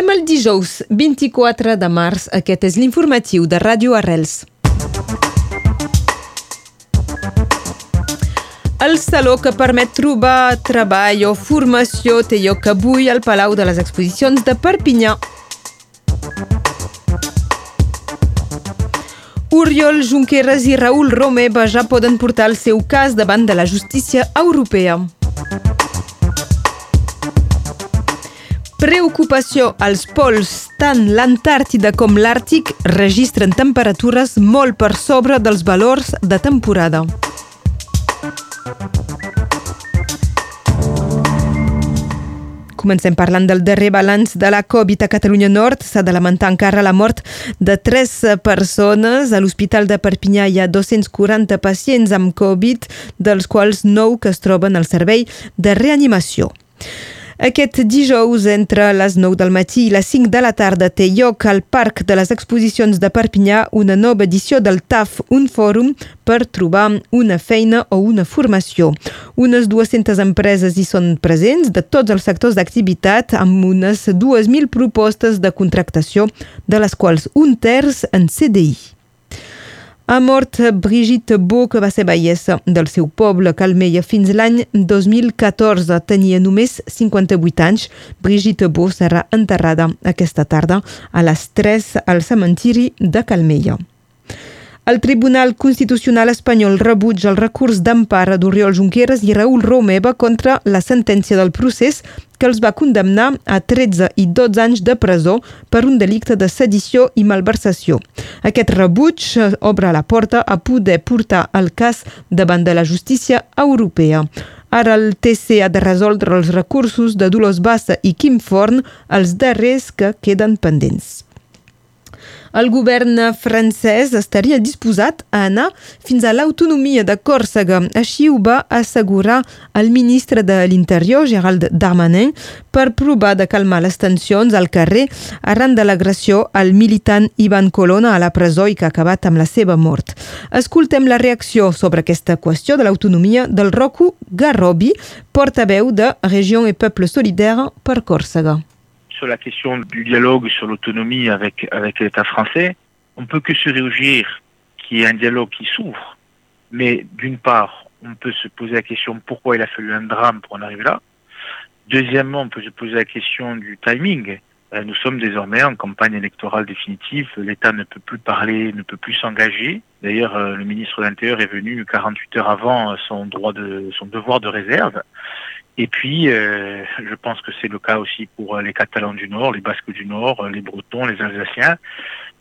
Som el dijous 24 de març. Aquest és l'informatiu de Ràdio Arrels. El saló que permet trobar treball o formació té lloc avui al Palau de les Exposicions de Perpinyà. Oriol Junqueras i Raül Romeva ja poden portar el seu cas davant de la justícia europea. Preocupació als pols, tant l'Antàrtida com l'Àrtic registren temperatures molt per sobre dels valors de temporada. Comencem parlant del darrer balanç de la Covid a Catalunya Nord. S'ha de lamentar encara la mort de tres persones. A l'Hospital de Perpinyà hi ha 240 pacients amb Covid, dels quals 9 que es troben al servei de reanimació. Aquest dijous, entre les 9 del matí i les 5 de la tarda, té lloc al Parc de les Exposicions de Perpinyà una nova edició del TAF, un fòrum per trobar una feina o una formació. Unes 200 empreses hi són presents de tots els sectors d'activitat amb unes 2.000 propostes de contractació, de les quals un terç en CDI. Ha mort Brigitte Beau, que va ser baiessa del seu poble, Calmeia, fins l'any 2014. Tenia només 58 anys. Brigitte Beau serà enterrada aquesta tarda a les 3 al cementiri de Calmeia. El Tribunal Constitucional espanyol rebutja el recurs d'empara d'Oriol Junqueras i Raül Romeva contra la sentència del procés que els va condemnar a 13 i 12 anys de presó per un delicte de sedició i malversació. Aquest rebuig obre la porta a poder portar el cas davant de la justícia europea. Ara el TC ha de resoldre els recursos de Dolors Bassa i Quim Forn, els darrers que queden pendents el govern francès estaria disposat a anar fins a l'autonomia de Còrsega. Així ho va assegurar el ministre de l'Interior, Gerald Darmanin, per provar de calmar les tensions al carrer arran de l'agressió al militant Ivan Colonna a la presó i que ha acabat amb la seva mort. Escoltem la reacció sobre aquesta qüestió de l'autonomia del Roku Garrobi, portaveu de Région et Peuple Solidaire per Còrsega. Sur la question du dialogue sur l'autonomie avec, avec l'État français, on peut que se réjouir qu'il y ait un dialogue qui s'ouvre. Mais d'une part, on peut se poser la question pourquoi il a fallu un drame pour en arriver là. Deuxièmement, on peut se poser la question du timing. Euh, nous sommes désormais en campagne électorale définitive. L'État ne peut plus parler, ne peut plus s'engager. D'ailleurs, euh, le ministre de l'Intérieur est venu 48 heures avant son droit de son devoir de réserve. Et puis, euh, je pense que c'est le cas aussi pour les Catalans du Nord, les Basques du Nord, les Bretons, les Alsaciens,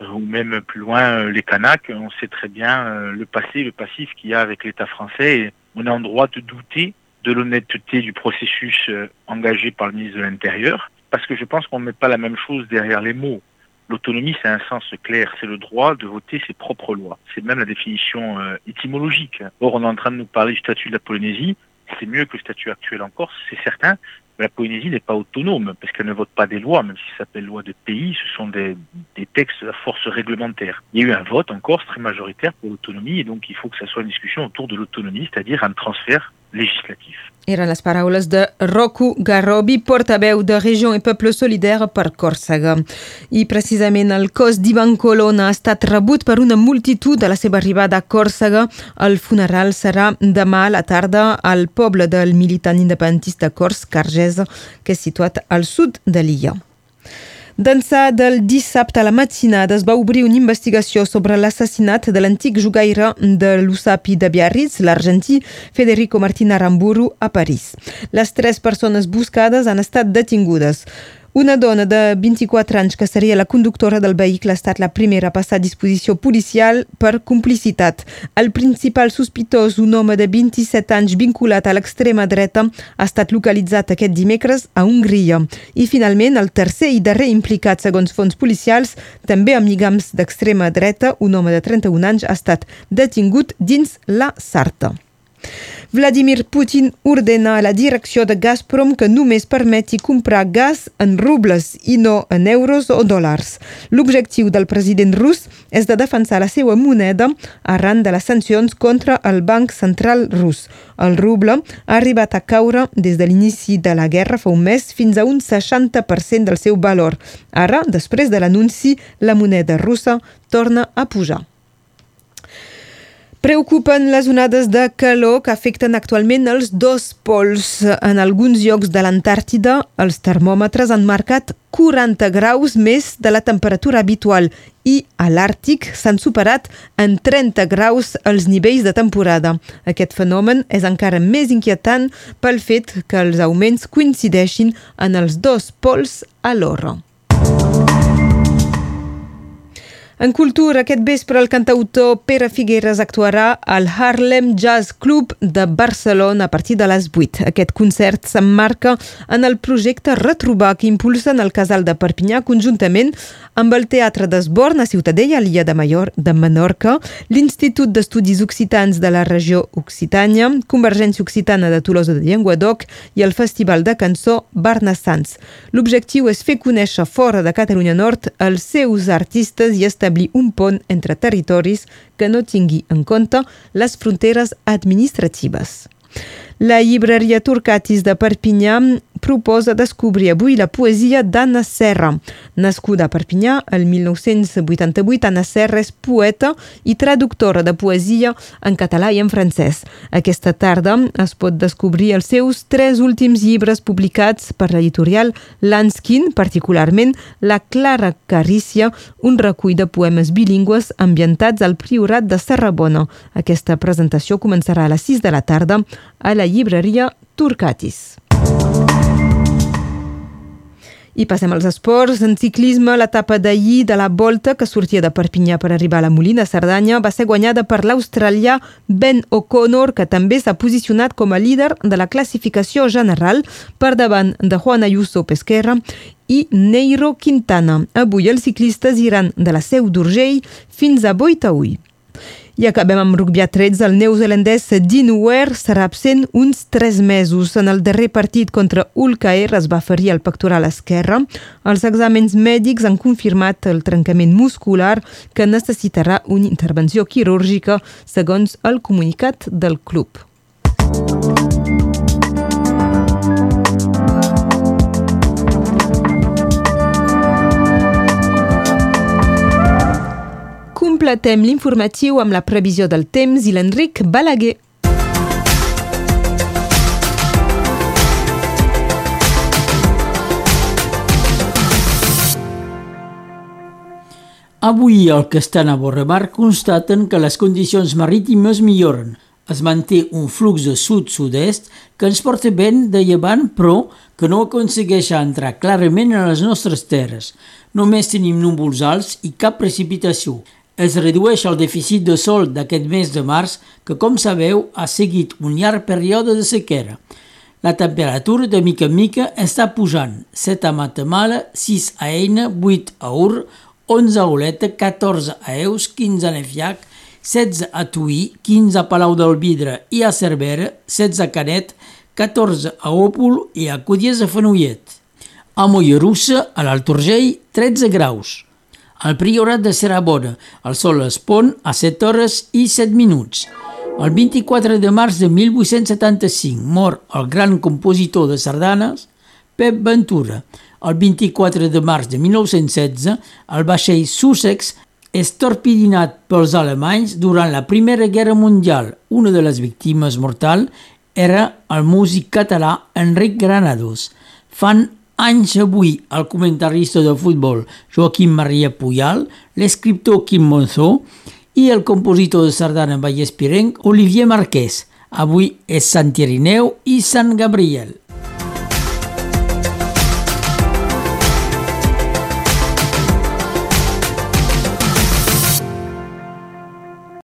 ou même plus loin les Kanaks. On sait très bien le passé, le passif qu'il y a avec l'État français. Et on est en droit de douter de l'honnêteté du processus engagé par le ministre de l'Intérieur, parce que je pense qu'on ne met pas la même chose derrière les mots. L'autonomie, c'est un sens clair, c'est le droit de voter ses propres lois. C'est même la définition étymologique. Or, on est en train de nous parler du statut de la Polynésie c'est mieux que le statut actuel en Corse, c'est certain. La Polynésie n'est pas autonome, parce qu'elle ne vote pas des lois, même si ça s'appelle loi de pays, ce sont des, des, textes à force réglementaire. Il y a eu un vote en Corse très majoritaire pour l'autonomie, et donc il faut que ça soit une discussion autour de l'autonomie, c'est-à-dire un transfert legislatif. Eren les paraules de Roku Garrobi, portaveu de Regió i Poble Solidaire per Còrsega. I precisament el cos d'Ivan Colonna ha estat rebut per una multitud a la seva arribada a Còrsega. El funeral serà demà a la tarda al poble del militant independentista cors, Cargesa, que és situat al sud de l'illa. D'ençà del dissabte a la matinada es va obrir una investigació sobre l'assassinat de l'antic jugaire de l'USAPI de Biarritz, l'argentí Federico Martín Aramburu, a París. Les tres persones buscades han estat detingudes. Una dona de 24 anys, que seria la conductora del vehicle, ha estat la primera a passar a disposició policial per complicitat. El principal sospitós, un home de 27 anys vinculat a l'extrema dreta, ha estat localitzat aquest dimecres a Hongria. I finalment, el tercer i darrer implicat, segons fons policials, també amb lligams d'extrema dreta, un home de 31 anys, ha estat detingut dins la Sarta. Vladimir Putin ordena a la direcció de Gazprom que només permeti comprar gas en rubles i no en euros o dòlars. L'objectiu del president rus és de defensar la seva moneda arran de les sancions contra el Banc Central rus. El ruble ha arribat a caure des de l'inici de la guerra fa un mes fins a un 60% del seu valor. Ara, després de l'anunci, la moneda russa torna a pujar. Preocupen les onades de calor que afecten actualment els dos pols. En alguns llocs de l'Antàrtida, els termòmetres han marcat 40 graus més de la temperatura habitual i a l'Àrtic s'han superat en 30 graus els nivells de temporada. Aquest fenomen és encara més inquietant pel fet que els augments coincideixin en els dos pols alhora. En cultura, aquest vespre el cantautor Pere Figueres actuarà al Harlem Jazz Club de Barcelona a partir de les 8. Aquest concert s'emmarca en el projecte Retrobar que impulsen el Casal de Perpinyà conjuntament amb el Teatre d'Esborn a Ciutadella, l'illa de, Major, de Menorca, l'Institut d'Estudis Occitans de la regió Occitània, Convergència Occitana de Tolosa de Llenguadoc i el Festival de Cançó Barnassans. L'objectiu és fer conèixer fora de Catalunya Nord els seus artistes i establir establir un pont entre territoris que no tingui en compte les fronteres administratives. La llibreria Turcatis de Perpinyà proposa descobrir avui la poesia d'Anna Serra. Nascuda a Perpinyà el 1988, Anna Serra és poeta i traductora de poesia en català i en francès. Aquesta tarda es pot descobrir els seus tres últims llibres publicats per l'editorial Lanskin, particularment La Clara Carícia, un recull de poemes bilingües ambientats al Priorat de Serrabona. Aquesta presentació començarà a les 6 de la tarda a la llibreria Turcatis. I passem als esports. En ciclisme, l'etapa d'ahir de la volta que sortia de Perpinyà per arribar a la Molina, Cerdanya, va ser guanyada per l'australià Ben O'Connor, que també s'ha posicionat com a líder de la classificació general per davant de Juan Ayuso Pesquerra i Neiro Quintana. Avui els ciclistes iran de la Seu d'Urgell fins a Boitaúi. I acabem amb rugby a 13. El neozelandès Dean Ware serà absent uns 3 mesos. En el darrer partit contra Ulcaer es va ferir el pectoral esquerre. Els exàmens mèdics han confirmat el trencament muscular que necessitarà una intervenció quirúrgica, segons el comunicat del club. Completem l'informatiu amb la previsió del temps i l'Enric Balaguer. Avui el que estan a Borremar constaten que les condicions marítimes milloren. Es manté un flux de sud-sud-est que ens porta vent de llevant però que no aconsegueix entrar clarament a les nostres terres. Només tenim núvols alts i cap precipitació es redueix el dèficit de sol d'aquest mes de març que, com sabeu, ha seguit un llarg període de sequera. La temperatura de mica en mica està pujant, 7 a Matamala, 6 a Eina, 8 a Ur, 11 a Oleta, 14 a Eus, 15 a Nefiac, 16 a Tuí, 15 a Palau del Vidre i a Cervera, 16 a Canet, 14 a Òpol i a Codies a Fenollet. A Mollerussa, a l'Alt Urgell, 13 graus. Al Priorat de Serabona, el sol es pon a 7 hores i 7 minuts. El 24 de març de 1875 mor el gran compositor de sardanes, Pep Ventura. El 24 de març de 1916, el vaixell Sussex és torpidinat pels alemanys durant la Primera Guerra Mundial. Una de les víctimes mortals era el músic català Enric Granados. Fan anys avui el comentarista de futbol Joaquim Maria Puyal, l'escriptor Quim Monzó i el compositor de sardana Vallespirenc Olivier Marquès. Avui és Sant Irineu i Sant Gabriel.